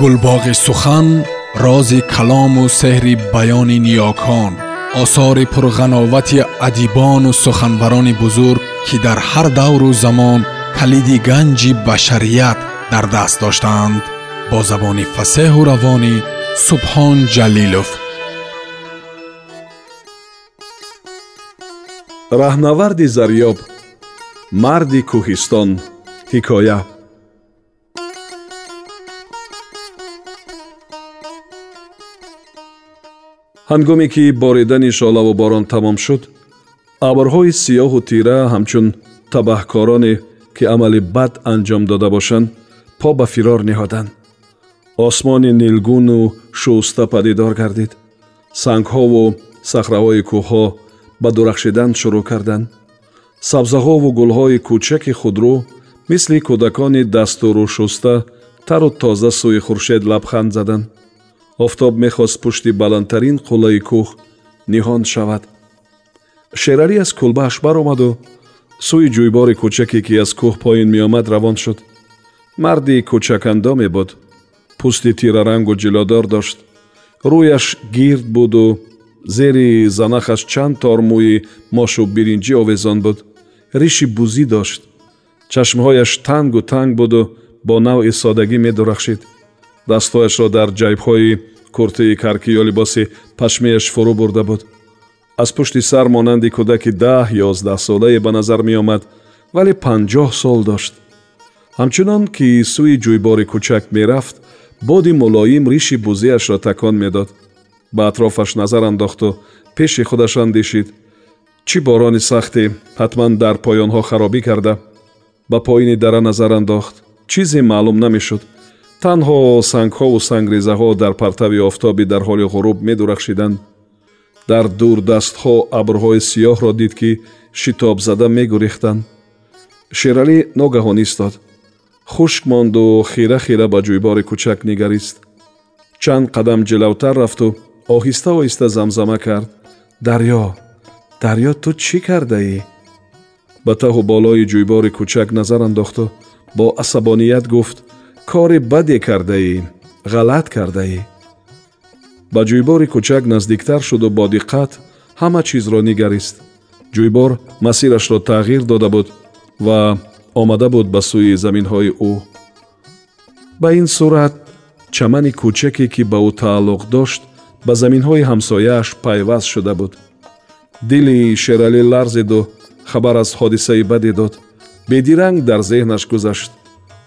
гулбоғи сухан рози калому сеҳри баёни ниёкон осори пурғановати адибону суханбарони бузург ки дар ҳар давру замон калиди ганҷи башарият дар даст доштаанд бо забони фасеҳу равонӣ субҳон ҷалилов раҳнаварди зарёб марди кӯҳистон ҳикоя ҳангоме ки боридани шолаву борон тамом шуд абрҳои сиёҳу тира ҳамчун табаҳкороне ки амали бад анҷом дода бошанд по ба фирор ниҳоданд осмони нилгуну шуста падидор гардид. Сангҳову сахраҳои кӯҳҳо ба дурахшидан шурӯъ карданд. Сабзаҳову гулҳои кӯчаки худрӯ мисли кӯдакони дастуру шуста тару тоза сӯи хуршед лабханд заданд офтоб мехост пушти баландтарин қуллаи кӯҳ ниҳон шавад. Шералӣ аз кулбааш баромаду сӯи ҷӯйбори кӯчаке ки аз кӯҳ поин меомад равон шуд. Марди кӯчакандоме буд пӯсти тирарангу ҷилодор дошт. Рӯяш гирд буду зери занахаш чанд тор мӯи мошу биринҷӣ овезон буд. Риши бузӣ дошт. Чашмҳояш тангу танг буду бо навъи содагӣ медурахшид. Дастҳояшро дар ҷайбҳои куртаи каркӣ ё либоси пашмеяш фурӯ бурда буд. Аз пушти сар монанди кӯдаки даҳ ёздаҳсолае ба назар меомад вале панҷоҳ сол дошт. Ҳамчунон ки сӯи ҷӯйбори кӯчак мерафт боди мулоим риши бузиашро такон медод. Ба атрофаш назар андохту пеши худаш андешид. Чӣ борони сахте ҳатман дар поёнҳо харобӣ карда? Ба поини дара назар андохт. Чизе маълум намешуд танҳо сангҳову сангрезаҳо дар партави офтоби дар ҳоли ғуруб медурахшиданд дар дур дастҳо абрҳои сиёҳро дид ки шитобзада мегурехтанд шералӣ ногаҳон истод. Хушк монду хира хира ба ҷӯйбори кӯчак нигарист. Чанд қадам ҷилавтар рафту оҳиста оҳиста замзама кард. Дарьё дарьё ту чӣ кардаӣ? Ба таҳу болои ҷӯйбори кӯчак назар андохту бо асабоният гуфт кори баде кардаӣ ғалат кардаӣ. Ба ҷӯйбори кӯчак наздиктар шуду бо диққат ҳама чизро нигарист. Ҷӯйбор масирашро тағйир дода буд ва омада буд ба сӯи заминҳои ӯ. Ба ин сурат чамани кӯчаке ки ба ӯ тааллуқ дошт ба заминҳои ҳамсояаш пайваст шуда буд. Дили шералӣ ларзеду хабар аз ҳодисаи баде дод. Бедиранг дар зеҳнаш гузашт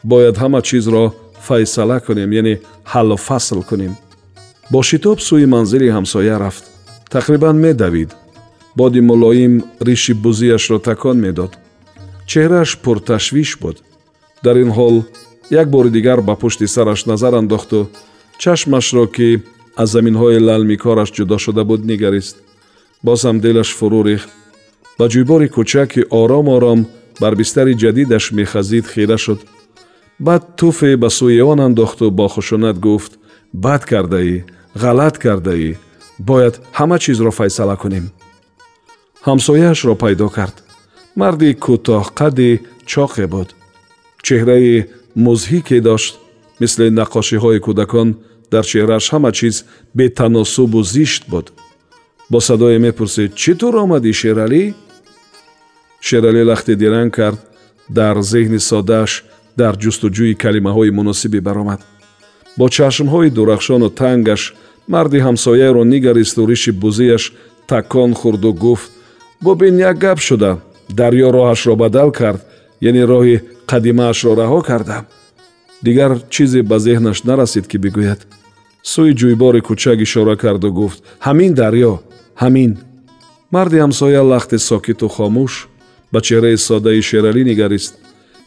бояд ҳама чизро файсала кунем яъне ҳаллу фасл кунем. Бо шитоб сӯи манзили ҳамсоя рафт. Тақрибан медавид. Боди мулоим риши бузиашро такон медод. Чеҳрааш пурташвиш буд. Дар ин ҳол як бори дигар ба пушти сараш назар андохту чашмашро ки аз заминҳои лалми кораш ҷудо шуда буд нигарист. Бозам дилаш фурӯ рехт. Ба ҷӯйбори кӯчак ки ором ором бар бистари ҷадидаш мехазид хира шуд баъд туфе ба сӯи он андохту бо хушунат гуфт бад кардаӣ ғалат кардаӣ бояд ҳама чизро файсала кунем. Ҳамсояашро пайдо кард. Марди кӯтоҳқади чоқе буд. Чеҳраи музҳике дошт мисли наққошиҳои кӯдакон дар чеҳрааш ҳама чиз бетаносубу зишт буд. Бо садое мепурсид чӣ тур омадӣ шералӣ? Шералӣ лахте диранг кард дар зеҳни содааш дар ҷустуҷӯи калимаҳои муносибе баромад. Бо чашмҳои дурахшону тангаш марди ҳамсояеро нигаристу риши бузияш такон хурду гуфт бубин як гап шуда дарьё роҳашро бадал кард яъне роҳи қадимаашро раҳо карда. Дигар чизе ба зеҳнаш нарасид ки бигӯяд. Сӯи ҷӯйбори кӯчак ишора карду гуфт ҳамин дарьё ҳамин марди ҳамсоя лахте сокиту хомӯш ба чеҳраи соддаи шералӣ нигарист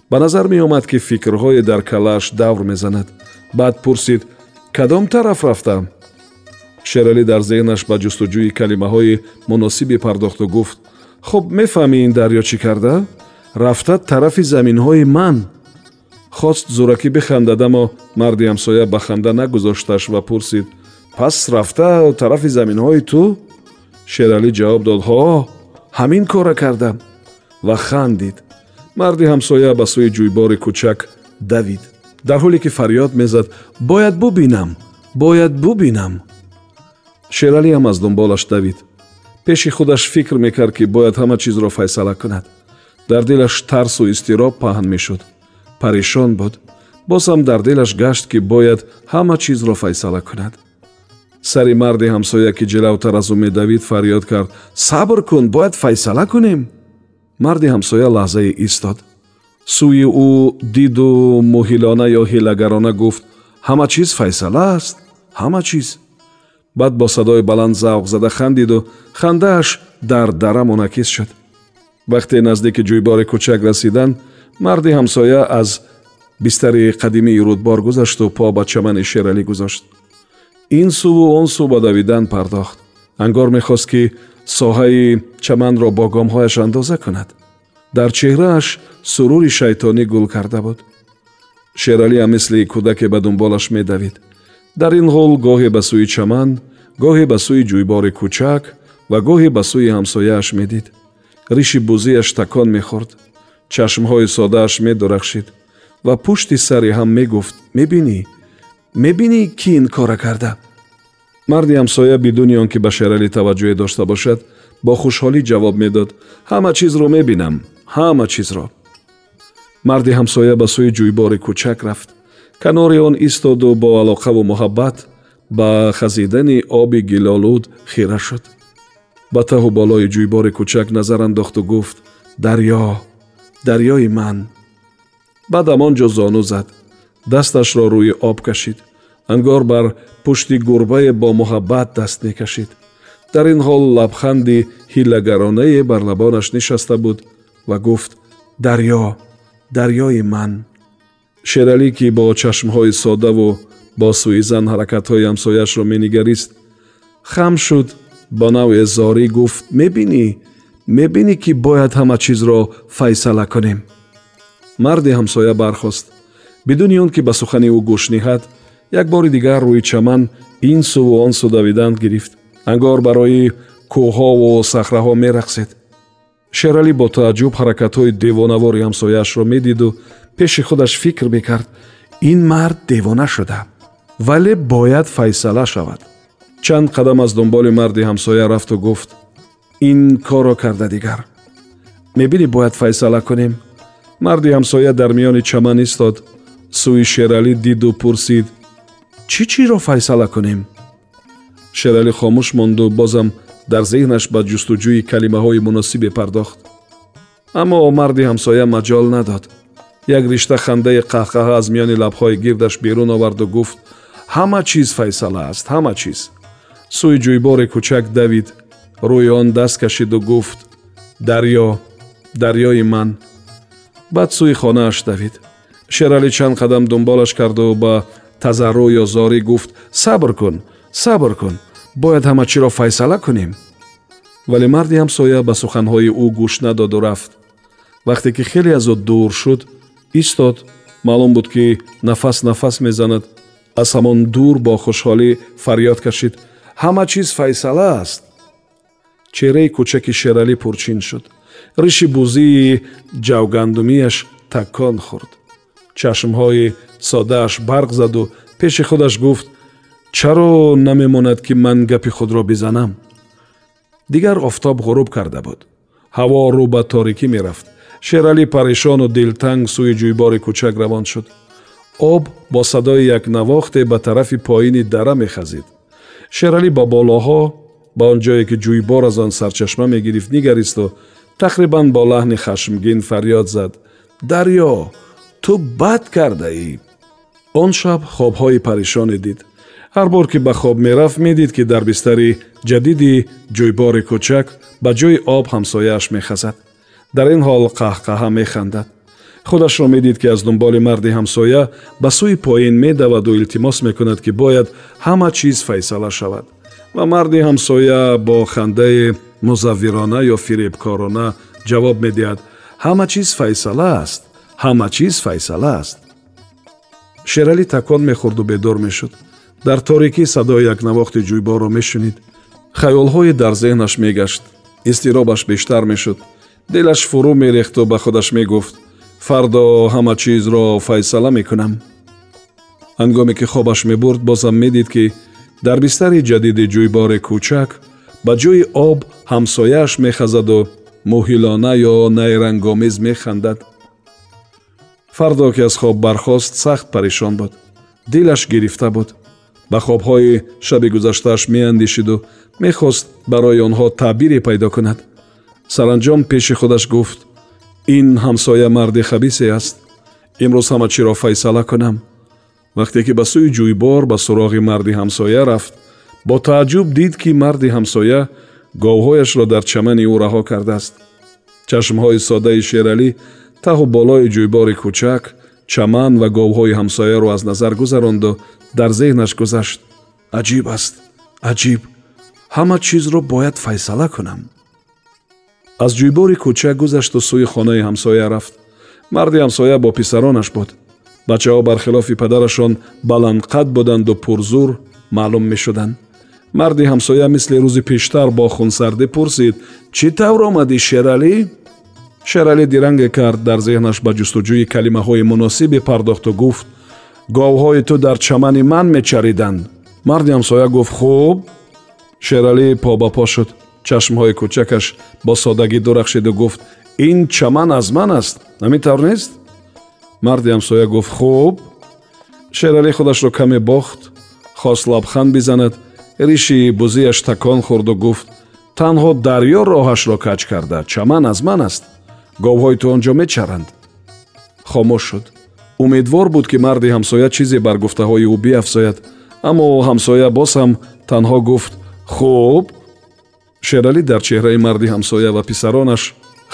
ба назар меомад ки фикрҳое дар калааш давр мезанад. Баъд пурсид кадом тараф рафтам шералӣ дар зеҳнаш ба ҷустуҷӯи калимаҳои муносибе пардохту гуфт. Хуб мефаҳмӣ ин дарьё чӣ карда? Рафта тарафи заминҳои ман. Хост зуракӣ бихандад аммо марди ҳамсоя ба ханда нагузошташ ва пурсид пас рафта тарафи заминҳои ту? Шералӣ ҷавоб дод ҳо ҳамин кора кардам ва хандид марди ҳамсоя ба сӯи ҷӯйбори кӯчак давид. Дар ҳоле ки фарёд мезад бояд бубинам бояд бубинам шералиам аз дунболаш давид. Пеши худаш фикр мекард ки бояд ҳама чизро файсала кунад. Дар дилаш тарсу изтироб паҳн мешуд. Парешон буд. Бозам дар дилаш гашт ки бояд ҳама чизро файсала кунад. Сари марди ҳамсоя ки ҷилавтар аз ӯ медавид фарёд кард сабр кун бояд файсала кунем марди ҳамсоя лаҳзае истод сӯи ӯ диду муҳилона ё ҳилагарона гуфт ҳама чиз файсала аст ҳама чиз баъд бо садои баланд завқ зада хандиду хандааш дар дара мунакис шуд вақте наздики ҷӯйбори кӯчак расиданд марди ҳамсоя аз бистари қадимии рудбор гузашту по ба чамани шералӣ гузошт ин суву он су ба давидан пардохт ангор мехост ки соҳаи чаманро бо гомҳояш андоза кунад. Дар чеҳрааш сурури шайтонӣ гул карда буд. Шералиам мисли кӯдаке ба дунболаш медавид. Дар ин ҳол гоҳе ба сӯи чаман гоҳе ба сӯи ҷӯйбори кӯчак ва гоҳе ба сӯи ҳамсояаш медид. Риши бузиаш такон мехӯрд. Чашмҳои содааш медурахшид ва пушти сари ҳам мегуфт мебинӣ мебинӣ кӣ ин кора карда марди ҳамсоя бидуни он ки ба шералӣ таваҷҷӯҳе дошта бошад бо хушҳолӣ ҷавоб медод ҳама чизро мебинам ҳама чизро марди ҳамсоя ба сӯи ҷӯйбори кӯчак рафт. Канори он истоду бо алоқаву муҳаббат ба хазидани оби гилолуд хира шуд. Ба таҳу болои ҷӯйбори кӯчак назар андохту гуфт дарьё дарьёи ман баъдам он ҷо зону зад дасташро рӯи об кашид ангор бар пушти гурбае бо муҳаббат даст мекашид. Дар ин ҳол лабханди ҳилагаронае бар лабонаш нишаста буд ва гуфт дарьё дарьёи ман шералӣ ки бо чашмҳои содаву бо сӯи зан ҳаракатҳои ҳамсояшро менигарист хам шуд бо навъе зорӣ гуфт мебинӣ мебинӣ ки бояд ҳама чизро файсала кунем марди ҳамсоя бархост. Бидуни он ки ба сухани ӯ гӯш ниҳад як бори дигар рӯи чаман ин суву он су давидан гирифт. Ангор барои кӯҳҳову сахраҳо мерақсед. Шералӣ бо тааҷҷуб ҳаракатҳои девонавори ҳамсояашро медиду пеши худаш фикр мекард ин мард девона шуда вале бояд файсала шавад чанд қадам аз дунболи марди ҳамсоя рафту гуфт ин корро карда дигар. Мебинӣ бояд файсала кунем марди ҳамсоя дар миёни чаман истод. Сӯи шералӣ диду пурсид чӣ чиро файсала кунем? Шералӣ хомӯш монду бозам дар зеҳнаш ба ҷустуҷӯи калимаҳои муносибе пардохт. Аммо марди ҳамсоя маҷол надод. Як ришта хандаи қаҳқаҳа аз миёни лабҳои гирдаш берун оварду гуфт ҳама чиз файсала аст ҳама чиз сӯи ҷӯйбори кӯчак давид рӯи он даст кашиду гуфт дарьё дарьёи ман баъд сӯи хонааш давид шералӣ чанд қадам дунболаш карду ба тазаррӯ ё зорӣ гуфт сабр кун сабр кун бояд ҳама чиро файсала кунем? Вале марди ҳамсоя ба суханҳои ӯ гӯш надоду рафт. Вақте ки хеле аз ӯ дур шуд истод маълум буд ки нафас нафас мезанад аз ҳамон дур бо хушҳолӣ фарёд кашид. Ҳама чиз файсала аст! Чеҳраи кӯчаки шералӣ пурчин шуд. Риши бузии ҷавгандумияш такон хӯрд чашмҳои содааш барқ заду пеши худаш гуфт чаро намемонад ки ман гапи худро бизанам дигар офтоб ғуруб карда буд ҳаво рӯ ба торикӣ мерафт шералӣ парешону дилтанг сӯи ҷӯйбори кӯчак равон шуд об бо садои якнавохте ба тарафи поини дара мехазид шералӣ ба болоҳо ба он ҷое ки ҷӯйбор аз он сарчашма мегирифт нигаристу тақрибан бо лаҳни хашмгин фарёд зад дарьё ту бад кардаӣ? Он шаб хобҳои парешоне дид. Ҳар бор ки ба хоб мерафт медид ки дар бистари ҷадиди ҷӯйбори кӯчак ба ҷои об ҳамсояаш мехазад. Дар ин ҳол қаҳқаҳа механдад. Худашро медид ки аз дунболи марди ҳамсоя ба сӯи поин медаваду илтимос мекунад ки бояд ҳама чиз файсала шавад. Ва марди ҳамсоя бо хандаи музаввирона ё фиребкорона ҷавоб медиҳад. Ҳама чиз файсала аст ҳама чиз файсала аст. Шералӣ такон мехӯрду бедор мешуд. Дар торикӣ садои якнавохти ҷӯйборро мешунид. Хаёлҳое дар зеҳнаш мегашт. Изтиробаш бештар мешуд. Дилаш фурӯ мерехту ба худаш мегуфт фардо ҳама чизро файсала мекунам ҳангоме ки хобаш мебурд бозам медид ки дар бистари ҷадиди ҷӯйбори кӯчак ба ҷои об ҳамсояаш мехазаду муҳилона ё найрангомез механдад фардо ки аз хоб бархост сахт парешон буд. Дилаш гирифта буд. Ба хобҳои шаби гузаштааш меандешиду мехост барои онҳо таъбире пайдо кунад. Саранҷом пеши худаш гуфт ин ҳамсоя марди хабисе аст. Имрӯз ҳама чиро файсала кунам. Вақте ки ба сӯи ҷӯйбор ба суроғи марди ҳамсоя рафт бо тааҷҷуб дид ки марди ҳамсоя говҳояшро дар чамани ӯ раҳо кардааст. Чашмҳои соддаи шералӣ таҳу болои ҷӯйбори кӯчак чаман ва говҳои ҳамсояро аз назар гузаронду дар зеҳнаш гузашт. Аҷиб аст аҷиб. ҳама чизро бояд файсала кунам аз ҷӯйбори кӯчак гузашту сӯи хонаи ҳамсоя рафт. Марди ҳамсоя бо писаронаш буд. Бачаҳо бархилофи падарашон баландқад буданду пурзур маълум мешуданд. Марди ҳамсоя мисли рӯзи пештар бо хунсардӣ пурсид чӣ тавр омадӣ шералӣ шералӣ диранге кард дар зеҳнаш ба ҷустуҷӯи калимаҳои муносибе пардохту гуфт говҳои ту дар чамани ман мечариданд марди ҳамсоя гуфт хуб шералӣ по ба по шуд. Чашмҳои кӯчакаш бо соддагӣ дурахшиду гуфт ин чаман аз ман аст намин тавр нест? Марди ҳамсоя гуфт хуб шералӣ худашро каме бохт хост лабханд бизанад риши бузияш такон хӯрду гуфт танҳо дарьё роҳашро каҷ карда чаман аз ман аст говҳои ту он ҷо мечаранд. Хомӯш шуд. Умедвор буд ки марди ҳамсоя чизе бар гуфтаҳои ӯ биафзояд. Аммо ҳамсоя боз ҳам танҳо гуфт хуб! Шералӣ дар чеҳраи марди ҳамсоя ва писаронаш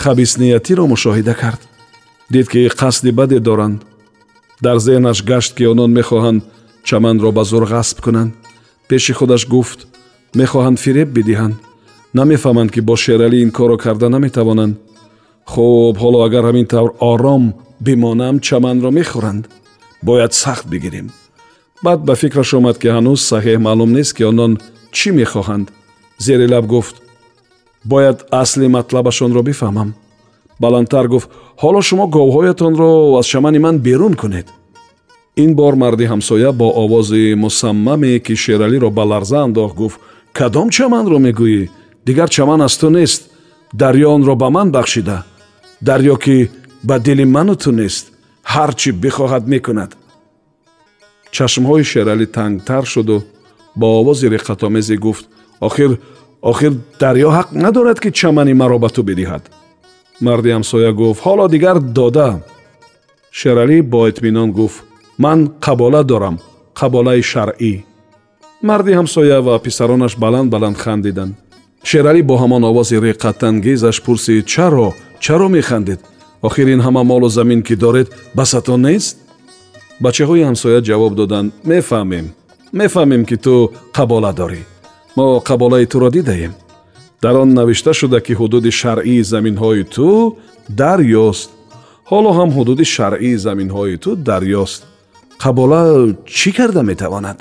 хабисниятиро мушоҳида кард. Дид ки қасди баде доранд. Дар зеҳнаш гашт ки онон мехоҳанд чаманро ба зур ғасб кунанд. Пеши худаш гуфт мехоҳанд фиреб бидиҳанд. Намефаҳманд ки бо шералӣ ин корро карда наметавонанд хуб ҳоло агар ҳамин тавр ором бимонам чаманро мехӯранд бояд сахт бигирем баъд ба фикраш омад ки ҳанӯз саҳеҳ маълум нест ки онон чӣ мехоҳанд зери лаб гуфт бояд асли матлабашонро бифаҳмам баландтар гуфт ҳоло шумо говҳоятонро аз чамани ман берун кунед ин бор марди ҳамсоя бо овози мусаммаме ки шералиро ба ларза андохт гуфт кадом чаманро мегӯӣ дигар чаман аз ту нест дарьё онро ба ман бахшида дарьё ки ба дили ману ту нест ҳар чӣ бихоҳад мекунад. Чашмҳои шералӣ тангтар шуду бо овози риққатомезе гуфт охир охир дарьё ҳақ надорад ки чамани маро ба ту бидиҳад марди ҳамсоя гуфт ҳоло дигар дода шералӣ бо итминон гуфт ман қабола дорам қаболаи шаръӣ марди ҳамсоя ва писаронаш баланд баланд хандиданд шералӣ бо ҳамон овози риққатангезаш пурсид чаро чаро механдед? Охир ин ҳама молу замин ки доред басатон нест? Бачаҳои ҳамсоя ҷавоб доданд мефаҳмем мефаҳмем ки ту қабола дорӣ. Мо қаболаи туро дидаем. Дар он навишта шуда ки ҳудуди шаръии заминҳои ту дарёст? Ҳоло ҳам ҳудуди шаръии заминҳои ту дарёст. Қабола чӣ карда метавонад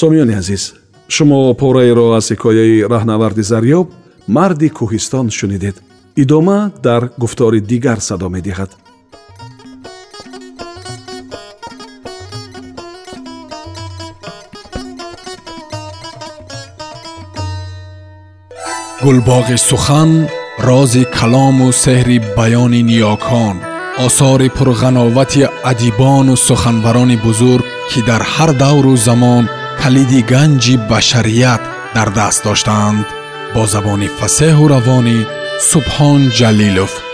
сомиёни азиз шумо пораеро аз ҳикояи раҳнаварди зарёб марди кӯҳистон шунидед идома дар гуфтори дигар садо медиҳад гулбоғи сухан рози калому сеҳри баёни ниёкон осори пурғановати адибону суханбарони бузург ки дар ҳар давру کلیدی گنجی بشریت در دست داشتند. با زبان فسه و روانی سبحان جلیلوف.